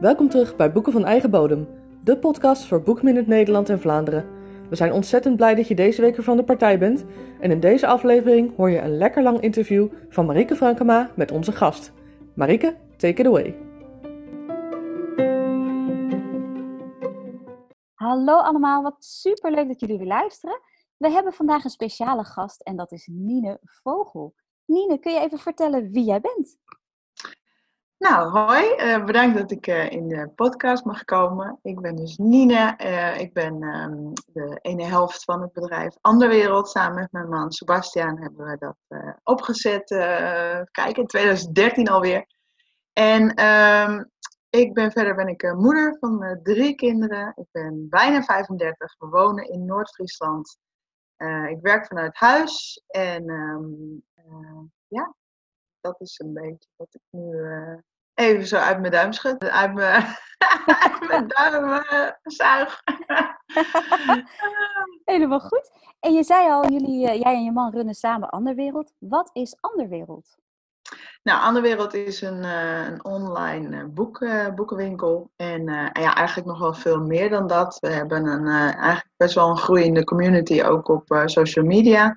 Welkom terug bij Boeken van Eigen Bodem, de podcast voor Boekminute Nederland en Vlaanderen. We zijn ontzettend blij dat je deze week weer van de partij bent. En in deze aflevering hoor je een lekker lang interview van Marieke Frankema met onze gast. Marieke, take it away. Hallo allemaal, wat super leuk dat jullie weer luisteren. We hebben vandaag een speciale gast en dat is Nine Vogel. Nine, kun je even vertellen wie jij bent? Nou, hoi. Uh, bedankt dat ik uh, in de podcast mag komen. Ik ben dus Nine. Uh, ik ben um, de ene helft van het bedrijf Anderwereld. Samen met mijn man Sebastian hebben we dat opgezet. kijk, in 2013 alweer. En um, ik ben verder ben ik moeder van drie kinderen. Ik ben bijna 35. We wonen in Noord-Friesland. Ik werk vanuit huis. En um, ja, dat is een beetje wat ik nu uh, even zo uit mijn duim schud. Uit mijn, uit mijn duim zuig. Helemaal goed. En je zei al, jullie, jij en je man runnen samen Anderwereld. Wat is Anderwereld? Nou, Anderwereld is een, een online boek, boekenwinkel. En ja, eigenlijk nog wel veel meer dan dat. We hebben een, eigenlijk best wel een groeiende community ook op social media.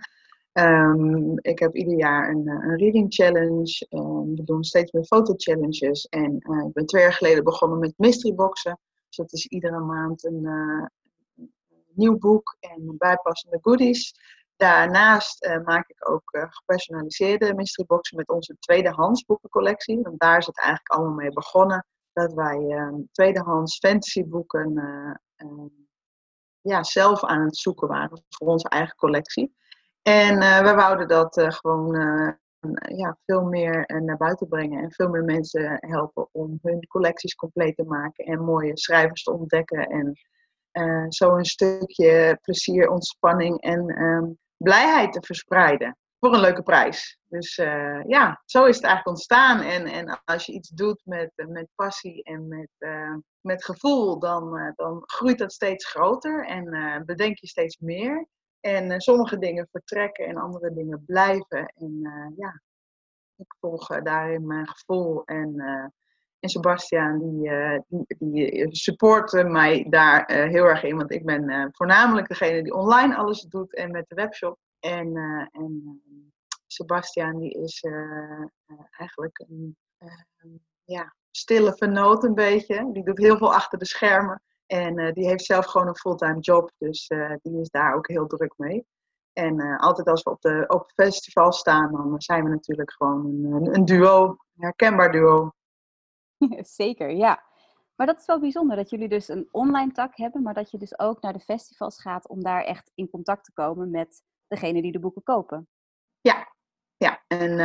Um, ik heb ieder jaar een, eh, een reading challenge. Um, we doen steeds meer foto challenges. En ik ben twee jaar geleden begonnen met mystery boxen. Dus dat is iedere maand een nieuw boek en bijpassende goodies. Daarnaast maak ik ook gepersonaliseerde mystery boxen met onze tweedehands boekencollectie. Want daar is het eigenlijk allemaal mee begonnen. Dat wij ehm, tweedehands fantasyboeken ja, zelf aan het zoeken waren voor onze eigen collectie. En uh, we wouden dat uh, gewoon uh, ja, veel meer naar buiten brengen en veel meer mensen helpen om hun collecties compleet te maken en mooie schrijvers te ontdekken. En zo een stukje plezier, ontspanning en um, blijheid te verspreiden voor een leuke prijs. Dus ja, zo is het eigenlijk ontstaan. En, en als je iets doet met, met passie en met, met gevoel, dan, dan groeit dat steeds groter en bedenk je steeds meer. En sommige dingen vertrekken en andere dingen blijven. En ja, ik volg daarin mijn gevoel. En, en Sebastian, die, die, die support mij daar heel erg in. Want ik ben voornamelijk degene die online alles doet en met de webshop. En, en Sebastian, die is eigenlijk een ja, stille vernoot een beetje. Die doet heel veel achter de schermen. En die heeft zelf gewoon een fulltime job, dus die is daar ook heel druk mee. En altijd als we op de op festival staan, dan zijn we natuurlijk gewoon een, een duo, een herkenbaar duo. Zeker, ja. Maar dat is wel bijzonder dat jullie dus een online tak hebben, maar dat je dus ook naar de festivals gaat om daar echt in contact te komen met degene die de boeken kopen. Ja, ja. En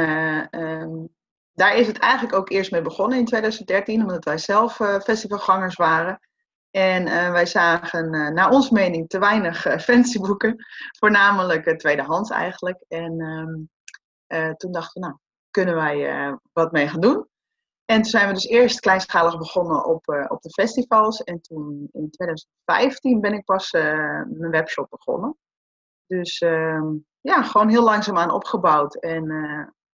um, daar is het eigenlijk ook eerst mee begonnen in 2013, omdat wij zelf festivalgangers waren. En uh, wij zagen, naar ons mening, te weinig fantasyboeken. Voornamelijk tweedehands eigenlijk. En um, toen dachten we, nou, kunnen wij wat mee gaan doen? En toen zijn we dus eerst kleinschalig begonnen op, op de festivals. En toen in 2015 ben ik pas mijn webshop begonnen. Dus ehm, ja, gewoon heel langzaamaan opgebouwd. En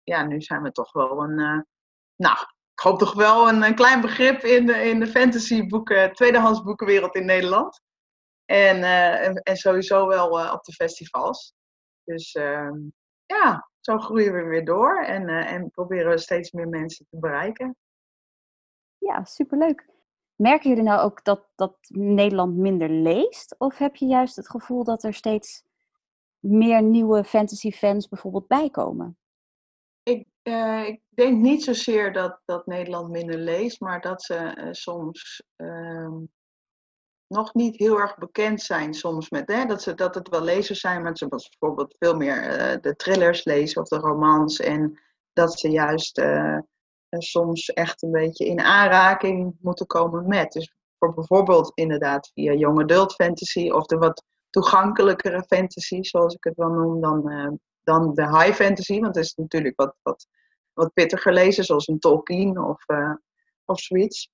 ja, nu zijn we toch wel een, nou, ik hoop toch wel een, klein begrip in de, in de fantasyboeken, tweedehands boekenwereld in Nederland. En, en, en, sowieso wel op de festivals. Dus uh, ja, zo groeien we weer door en, eh, en proberen we steeds meer mensen te bereiken. Ja, superleuk. Merken jullie nou ook dat, dat Nederland minder leest? Of heb je juist het gevoel dat er steeds meer nieuwe fantasy fans bijvoorbeeld bijkomen? Ik uh, ik denk niet zozeer dat, dat Nederland minder leest, maar dat ze uh, soms uh, nog niet heel erg bekend zijn soms met, hè, dat, ze, dat het wel lezers zijn, maar ze bijvoorbeeld veel meer uh, de thrillers lezen of de romans en dat ze juist soms echt een beetje in aanraking moeten komen met. Dus voor bijvoorbeeld inderdaad via young adult fantasy of de wat toegankelijkere fantasy, zoals ik het wel noem, dan, dan de high fantasy. Want het is natuurlijk wat, wat wat pittiger lezen, zoals een Tolkien of, of zoiets.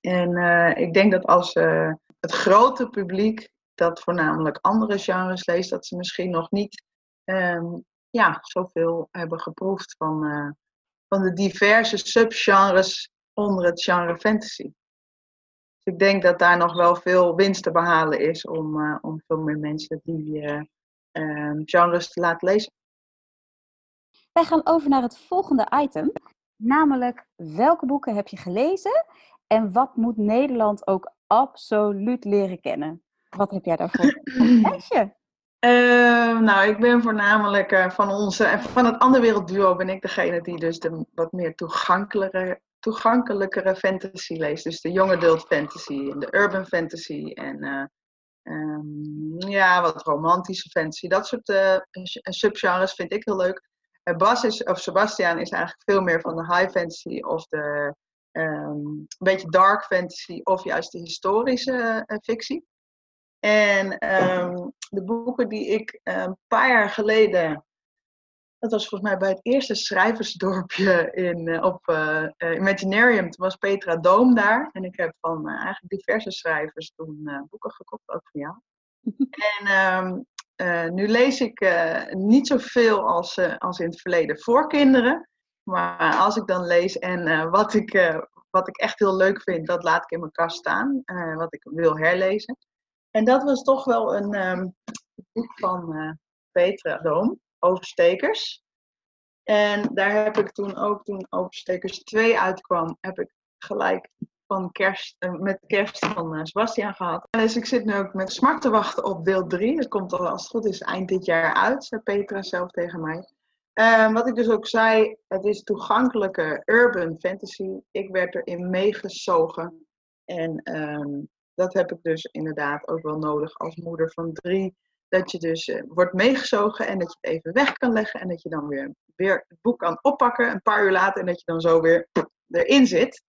En uh, ik denk dat als uh, het grote publiek dat voornamelijk andere genres leest, dat ze misschien nog niet um, ja, zoveel hebben geproefd van, eh, van de diverse subgenres onder het genre fantasy. Dus ik denk dat daar nog wel veel winst te behalen is om, om veel meer mensen die uh, genres te laten lezen. Wij gaan over naar het volgende item, namelijk welke boeken heb je gelezen en wat moet Nederland ook absoluut leren kennen? Wat heb jij daarvoor lijstje? Uh, nou, ik ben voornamelijk uh, van onze, van het andere wereldduo ben ik degene die dus de wat meer toegankelijkere, toegankelijkere fantasy leest. Dus de young adult fantasy en de urban fantasy en uh, um, ja, wat romantische fantasy. Dat soort subgenres vind ik heel leuk. Bas is, of Sebastian is eigenlijk veel meer van de high fantasy of de um, een beetje dark fantasy of juist de historische fictie. En um, de boeken die ik eh, een paar jaar geleden, dat was volgens mij bij het eerste schrijversdorpje in, uh, op uh, Imaginarium, toen was Petra Doom daar. En ik heb van eigenlijk diverse schrijvers toen boeken gekocht, ook van jou. en um, nu lees ik niet zoveel als, als in het verleden voor kinderen. Maar als ik dan lees en wat, ik, wat ik echt heel leuk vind, dat laat ik in mijn kast staan. wat ik wil herlezen. En dat was toch wel een um, boek van Petra Doom, Overstekers. En daar heb ik toen ook, toen Overstekers 2 uitkwam, heb ik gelijk van kerst, met kerst van Sebastian gehad. Dus ik zit nu ook met smart te wachten op deel 3. Dat komt al als het goed is eind dit jaar uit, zei Petra zelf tegen mij. Uh, wat ik dus ook zei, het is toegankelijke urban fantasy. Ik werd erin meegezogen. En um, dat heb ik dus inderdaad ook wel nodig als moeder van drie. Dat je dus uh, wordt meegezogen en dat je het even weg kan leggen. En dat je dan weer, weer het boek kan oppakken een paar uur later. En dat je dan zo weer erin zit.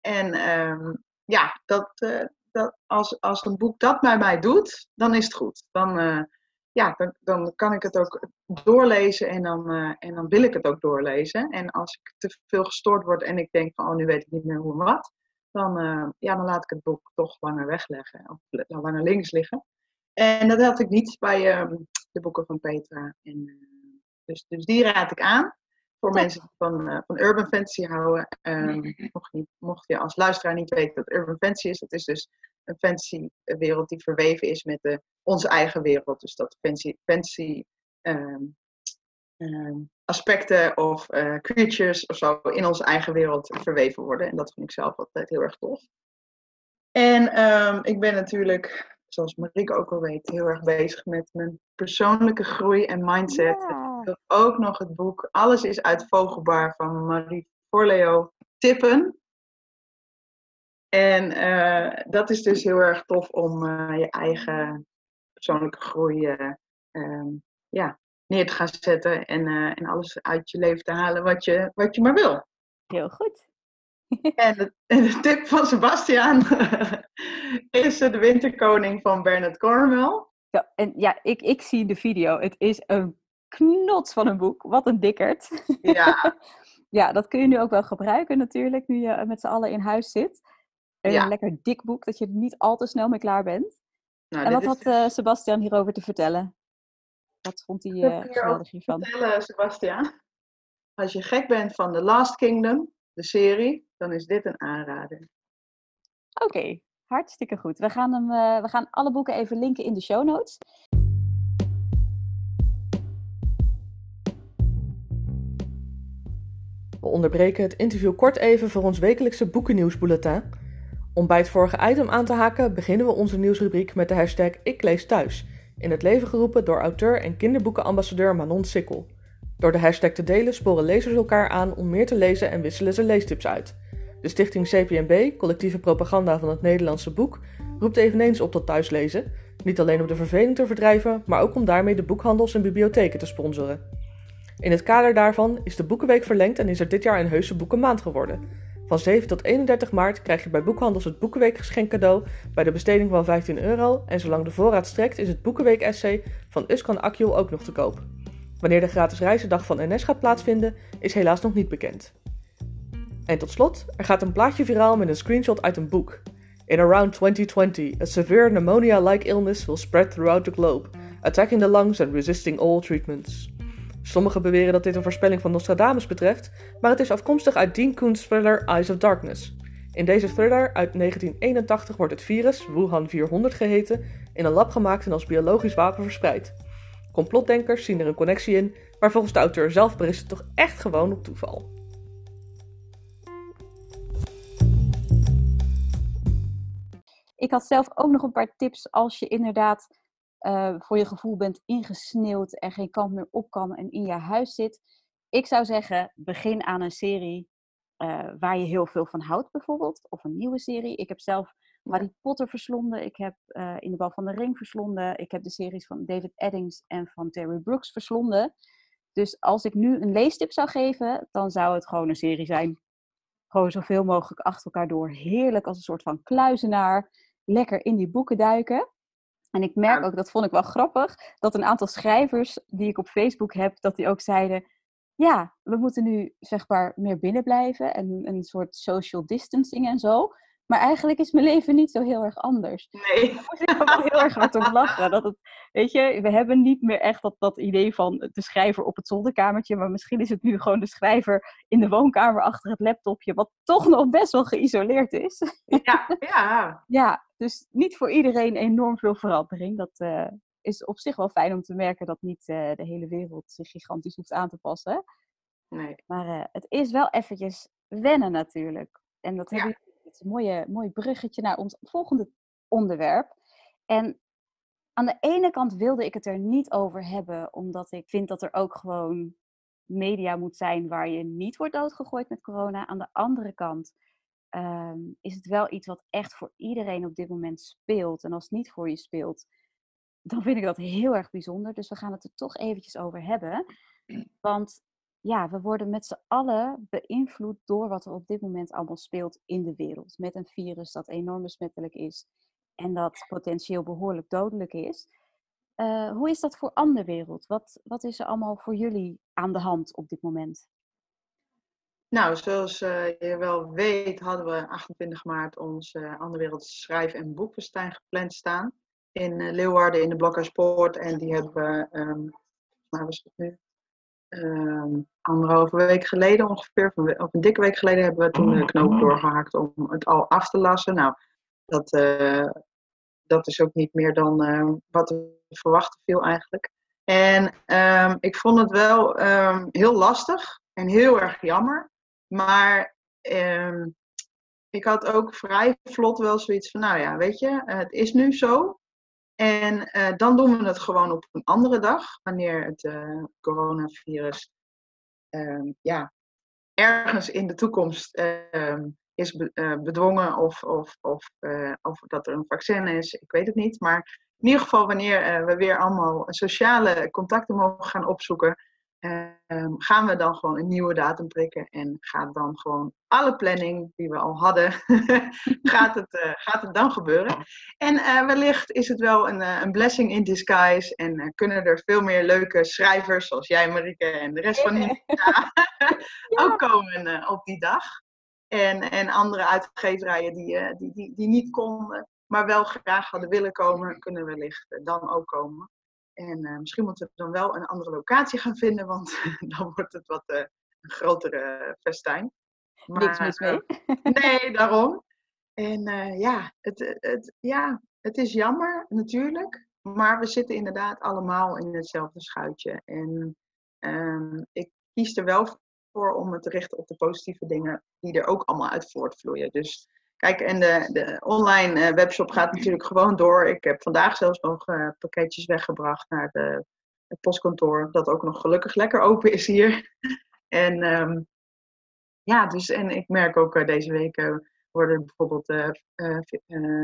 En um, ja, dat, uh, dat als, als een boek dat bij mij doet, dan is het goed. Dan, uh, ja, dan, dan kan ik het ook doorlezen en dan, en dan wil ik het ook doorlezen. En als ik te veel gestoord word en ik denk van, oh, nu weet ik niet meer hoe en wat dan, uh, ja, dan laat ik het boek toch langer wegleggen of langer links liggen. En dat had ik niet bij uh, de boeken van Petra. En, uh, dus, dus die raad ik aan voor mensen die van, van urban fantasy houden. Um, mocht, niet, mocht je als luisteraar niet weten wat urban fantasy is, dat is dus een fantasy wereld die verweven is met de, onze eigen wereld. Dus dat fantasy, fantasy um, um, aspecten of uh, creatures of zo in onze eigen wereld verweven worden. En dat vind ik zelf altijd heel erg tof. En um, ik ben natuurlijk, zoals Marieke ook al weet, heel erg bezig met mijn persoonlijke groei en mindset. Ik heb ook nog het boek Alles is uit Vogelbaar van Marie Forleo tippen. En uh, dat is dus heel erg tof om uh, je eigen persoonlijke groei uh, ja, neer te gaan zetten en, en alles uit je leven te halen wat je, wat je maar wil. Heel goed. en, de, en, de, tip van Sebastian is de winterkoning van Bernard Cornwell. Ja, en ja, ik, ik zie de video. Het is een knots van een boek. Wat een dikkerd. Ja. ja, dat kun je nu ook wel gebruiken natuurlijk, nu je met z'n allen in huis zit. Een ja. lekker dik boek, dat je er niet al te snel mee klaar bent. Nou, en wat had uh, Sebastian hierover te vertellen? Wat vond hij uh, geweldig hiervan? Vertellen, Sebastian. Als je gek bent van The Last Kingdom, de serie, dan is dit een aanrader. Oké, okay, hartstikke goed. We gaan, hem, uh, we gaan alle boeken even linken in de show notes. We onderbreken het interview kort even voor ons wekelijkse boekennieuwsbulletin. Om bij het vorige item aan te haken, beginnen we onze nieuwsrubriek met de hashtag Ik lees thuis in het leven geroepen door auteur en kinderboekenambassadeur Manon Sikkel. Door de hashtag te delen sporen lezers elkaar aan om meer te lezen en wisselen ze leestips uit. De stichting CPNB, collectieve propaganda van het Nederlandse boek, roept eveneens op tot thuislezen, niet alleen om de verveling te verdrijven, maar ook om daarmee de boekhandels en bibliotheken te sponsoren. In het kader daarvan is de Boekenweek verlengd en is er dit jaar een heuse boekenmaand geworden. Van 7 tot 31 maart krijg je bij Boekhandels het Boekenweek cadeau bij de besteding van 15 euro en zolang de voorraad strekt is het Boekenweek essay van Uskan Akjul ook nog te koop. Wanneer de gratis reizendag van NS gaat plaatsvinden is helaas nog niet bekend. En tot slot, er gaat een plaatje viraal met een screenshot uit een boek. In around 2020, a severe pneumonia-like illness will spread throughout the globe, attacking the lungs and resisting all treatments. Sommigen beweren dat dit een voorspelling van Nostradamus betreft, maar het is afkomstig uit Dean Koon's thriller Eyes of Darkness. In deze thriller uit 1981 wordt het virus, Wuhan 400 geheten, in een lab gemaakt en als biologisch wapen verspreid. Complotdenkers zien er een connectie in, maar volgens de auteur zelf berust het toch echt gewoon op toeval. Ik had zelf ook nog een paar tips als je inderdaad uh, voor je gevoel bent ingesneeuwd en geen kant meer op kan en in je huis zit. Ik zou zeggen, begin aan een serie uh, waar je heel veel van houdt, bijvoorbeeld. Of een nieuwe serie. Ik heb zelf Harry Potter verslonden. Ik heb uh, In de Bal van de Ring verslonden. Ik heb de series van David Eddings en van Terry Brooks verslonden. Dus als ik nu een leestip zou geven, dan zou het gewoon een serie zijn. Gewoon zoveel mogelijk achter elkaar door. Heerlijk als een soort van kluizenaar. Lekker in die boeken duiken. En ik merk ook, dat vond ik wel grappig, dat een aantal schrijvers die ik op Facebook heb, dat die ook zeiden, ja, we moeten nu zeg maar meer binnen blijven en een soort social distancing en zo. Maar eigenlijk is mijn leven niet zo heel erg anders. Nee. Daar moest ik wel heel erg hard op lachen. Dat het, weet je, we hebben niet meer echt dat, dat idee van de schrijver op het zolderkamertje. Maar misschien is het nu gewoon de schrijver in de woonkamer achter het laptopje. Wat toch nog best wel geïsoleerd is. Ja, ja. ja, dus niet voor iedereen enorm veel verandering. Dat uh, is op zich wel fijn om te merken dat niet uh, de hele wereld zich gigantisch hoeft aan te passen. Nee. Maar uh, het is wel eventjes wennen natuurlijk. En dat hebben ja een mooie, mooi bruggetje naar ons volgende onderwerp. En aan de ene kant wilde ik het er niet over hebben, omdat ik vind dat er ook gewoon media moet zijn waar je niet wordt doodgegooid met corona. Aan de andere kant um, is het wel iets wat echt voor iedereen op dit moment speelt. En als het niet voor je speelt, dan vind ik dat heel erg bijzonder. Dus we gaan het er toch eventjes over hebben. Want ja, we worden met z'n allen beïnvloed door wat er op dit moment allemaal speelt in de wereld. Met een virus dat enorm besmettelijk is en dat potentieel behoorlijk dodelijk is. Uh, hoe is dat voor andere wereld? Wat, wat is er allemaal voor jullie aan de hand op dit moment? Nou, zoals uh, je wel weet, hadden we 28 maart ons uh, Andere Wereld Schrijf- en Boekfestijn gepland staan. In Leeuwarden in de Blokkerspoort. En die hebben we, nou was het nu, um, anderhalve week geleden ongeveer, of een dikke week geleden, hebben we toen de knoop doorgehakt om het al af te lassen. Nou, dat, uh, dat is ook niet meer dan uh, wat we verwachten viel eigenlijk. En um, ik vond het wel um, heel lastig en heel erg jammer. Maar ik had ook vrij vlot wel zoiets van, nou ja, weet je, het is nu zo. En uh, dan doen we het gewoon op een andere dag, wanneer het uh, coronavirus uh, ja, ergens in de toekomst ehm, is eh, bedwongen of, of, of, of dat er een vaccin is, ik weet het niet. Maar in ieder geval wanneer we weer allemaal sociale contacten mogen gaan opzoeken, Um, gaan we dan gewoon een nieuwe datum prikken en gaat dan gewoon alle planning die we al hadden, gaat, het, uh, gaat het dan gebeuren. En uh, wellicht is het wel een, uh, een blessing in disguise en kunnen er veel meer leuke schrijvers zoals jij Marike en de rest van die ja. ook komen op die dag. En, en andere uitgeverijen die, die, die, die niet konden, maar wel graag hadden willen komen, kunnen wellicht dan ook komen. En uh, misschien moeten we dan wel een andere locatie gaan vinden, want dan wordt het wat uh, een grotere festijn. Maar, Niks mis mee. nee, daarom. En ja, het, het, ja, het is jammer natuurlijk, maar we zitten inderdaad allemaal in hetzelfde schuitje. En um, ik kies er wel voor om me te richten op de positieve dingen die er ook allemaal uit voortvloeien. Dus Kijk, en de, de online uh, webshop gaat natuurlijk gewoon door. Ik heb vandaag zelfs nog uh, pakketjes weggebracht naar de, het postkantoor. Dat ook nog gelukkig lekker open is hier. en um, ja, dus en ik merk ook uh, deze week worden bijvoorbeeld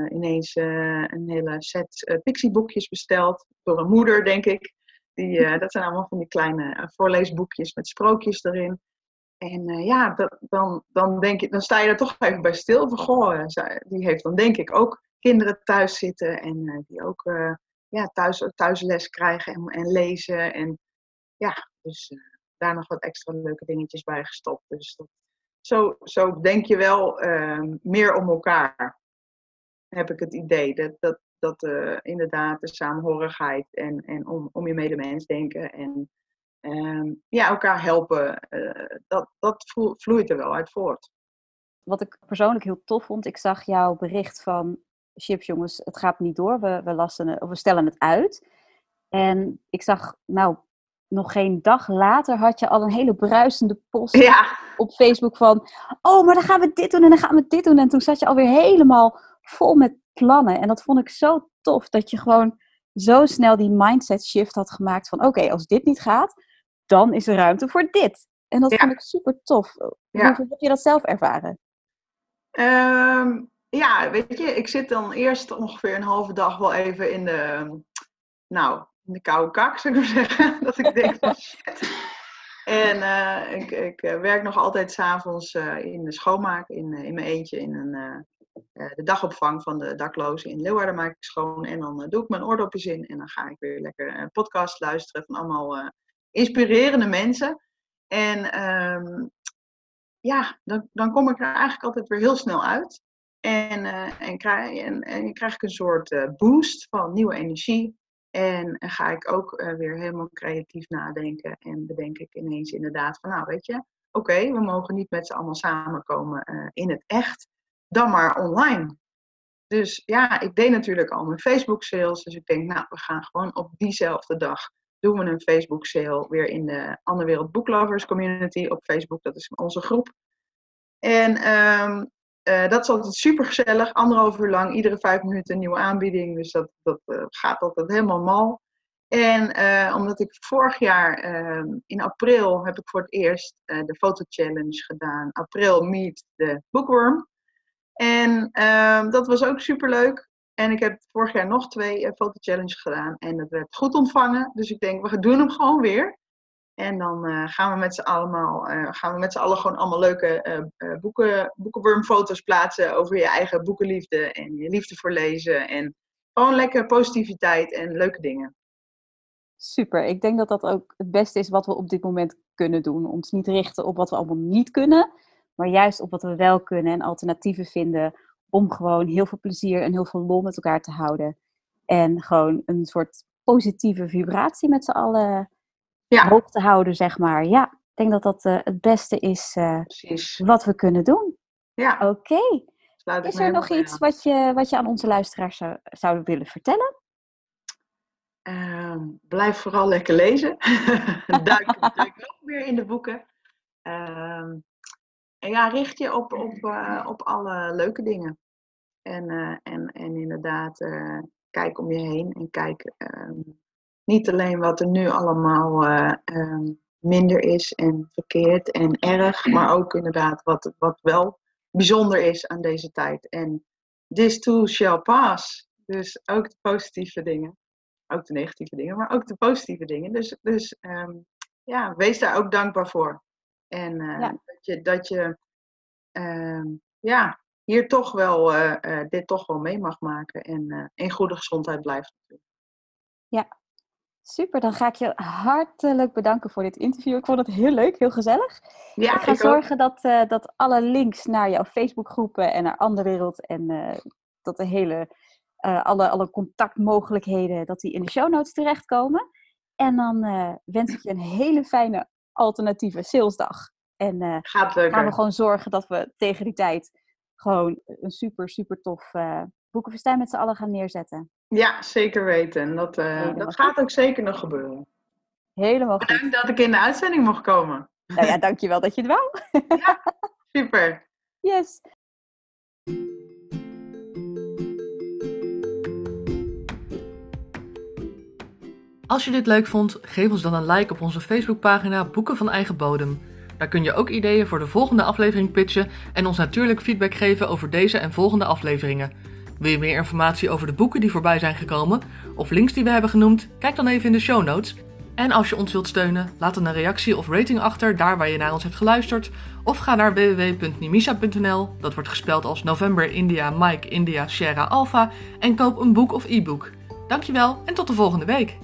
ineens een hele set pixieboekjes besteld. Door een moeder, denk ik. Die, dat zijn allemaal van die kleine voorleesboekjes met sprookjes erin. En uh, ja, dan, dan, denk je, dan sta je er toch even bij stil. Van, goh, eh, die heeft dan denk ik ook kinderen thuis zitten en uh, die ook ja, thuis, thuisles krijgen en, en lezen. En ja, dus daar nog wat extra leuke dingetjes bij gestopt. Dus dat, zo, zo denk je wel meer om elkaar, heb ik het idee. Dat, dat, dat inderdaad de samenhorigheid en, en om, om je medemens denken en ehm, ja, elkaar helpen, dat, dat vloeit er wel uit voort. Wat ik persoonlijk heel tof vond, ik zag jouw bericht van chips jongens, het gaat niet door, we, we, lassen, of we stellen het uit. En ik zag, nou, nog geen dag later had je al een hele bruisende post op Facebook van, oh, maar dan gaan we dit doen en dan gaan we dit doen. En toen zat je alweer helemaal vol met plannen. En dat vond ik zo tof, dat je gewoon zo snel die mindset shift had gemaakt van, oké, als dit niet gaat, dan is er ruimte voor dit. En dat vond ik super tof. Hoe heb je dat zelf ervaren? Ehm, ja, weet je, ik zit dan eerst ongeveer een halve dag wel even in de, nou, in de koude kak, zou ik maar zeggen. Dat ik denk van shit. En uh, ik, ik eh, werk nog altijd s'avonds uh, in de schoonmaak, in, in mijn eentje, in een, de dagopvang van de daklozen in Leeuwarden maak ik schoon. En dan doe ik mijn oordopjes in en dan ga ik weer lekker een podcast luisteren van allemaal inspirerende mensen. En um, ja, dan, dan kom ik er eigenlijk altijd weer heel snel uit. En, uh, en, krijg, en, en krijg ik een soort uh, boost van nieuwe energie. En, ga ik ook uh, weer helemaal creatief nadenken. En bedenk ik ineens inderdaad van, nou weet je, oké, we mogen niet met z'n allemaal samenkomen in het echt, dan maar online. Dus ja, ik deed natuurlijk al mijn Facebook sales. Dus ik denk, nou, we gaan gewoon op diezelfde dag doen we een Facebook sale weer in de Andere Wereld Booklovers Community op Facebook. Dat is onze groep. En um, uh, dat is altijd super gezellig. Anderhalf uur lang, iedere vijf minuten een nieuwe aanbieding. Dus dat, dat uh, gaat altijd helemaal mal. En uh, omdat ik vorig jaar ehm, in april heb ik voor het eerst de foto challenge gedaan. April meet de bookworm. En ehm, dat was ook super leuk. En ik heb vorig jaar nog twee foto-challenges gedaan. En dat werd goed ontvangen. Dus ik denk, we doen hem gewoon weer. En dan uh, gaan we met z'n allemaal, uh, gaan we met z'n allen gewoon allemaal leuke uh, boeken, boekenwormfoto's plaatsen over je eigen boekenliefde en je liefde voor lezen. En gewoon lekker positiviteit en leuke dingen. Super, ik denk dat dat ook het beste is wat we op dit moment kunnen doen. Ons niet richten op wat we allemaal niet kunnen, maar juist op wat we wel kunnen en alternatieven vinden om gewoon heel veel plezier en heel veel lol met elkaar te houden. En gewoon een soort positieve vibratie met z'n allen ja. hoog te houden, zeg maar. Ja, ik denk dat dat uh, het beste is uh, wat we kunnen doen. Ja. Oké. Okay. Is er nog iets wat je, wat je aan onze luisteraars zou, zou willen vertellen? Uh, blijf vooral lekker lezen. duik, duik nog meer in de boeken. Ehm, en ja, richt je op, op, uh, op alle leuke dingen. En, en, en inderdaad, kijk om je heen en kijk ehm, niet alleen wat er nu allemaal uh, um, minder is en verkeerd en erg, maar ook inderdaad wat, wat wel bijzonder is aan deze tijd. En this too shall pass. Dus ook de positieve dingen. Ook de negatieve dingen, maar ook de positieve dingen. Dus, dus um, ja, wees daar ook dankbaar voor. En uh, ja. dat je, dat je um, ja, hier toch wel, uh, dit toch wel mee mag maken en in goede gezondheid blijft natuurlijk. Ja, Super, dan ga ik je hartelijk bedanken voor dit interview. Ik vond het heel leuk, heel gezellig. Ja, ik ga zorgen dat, uh, dat alle links naar jouw Facebookgroepen en naar Andere Wereld en uh, dat de hele, uh, alle, alle contactmogelijkheden, dat die in de show notes terechtkomen. En dan wens ik je een hele fijne alternatieve salesdag. En Gaat gaan we gewoon zorgen dat we tegen die tijd gewoon een super, super tof boekenfestijn met z'n allen gaan neerzetten. Ja, zeker weten. Dat, uh, dat gaat ook zeker nog gebeuren. Helemaal goed. Bedankt dat ik in de uitzending mocht komen. Nou ja, dankjewel dat je het wou. ja, super. Yes. Als je dit leuk vond, geef ons dan een like op onze Facebookpagina Boeken van Eigen Bodem. Daar kun je ook ideeën voor de volgende aflevering pitchen en ons natuurlijk feedback geven over deze en volgende afleveringen. Wil je meer informatie over de boeken die voorbij zijn gekomen of links die we hebben genoemd? Kijk dan even in de show notes. En als je ons wilt steunen, laat dan een reactie of rating achter daar waar je naar ons hebt geluisterd. Of ga naar www.nimisa.nl, dat wordt gespeld als November India Mike India Sierra Alpha, en koop een boek of e-book. Dankjewel en tot de volgende week!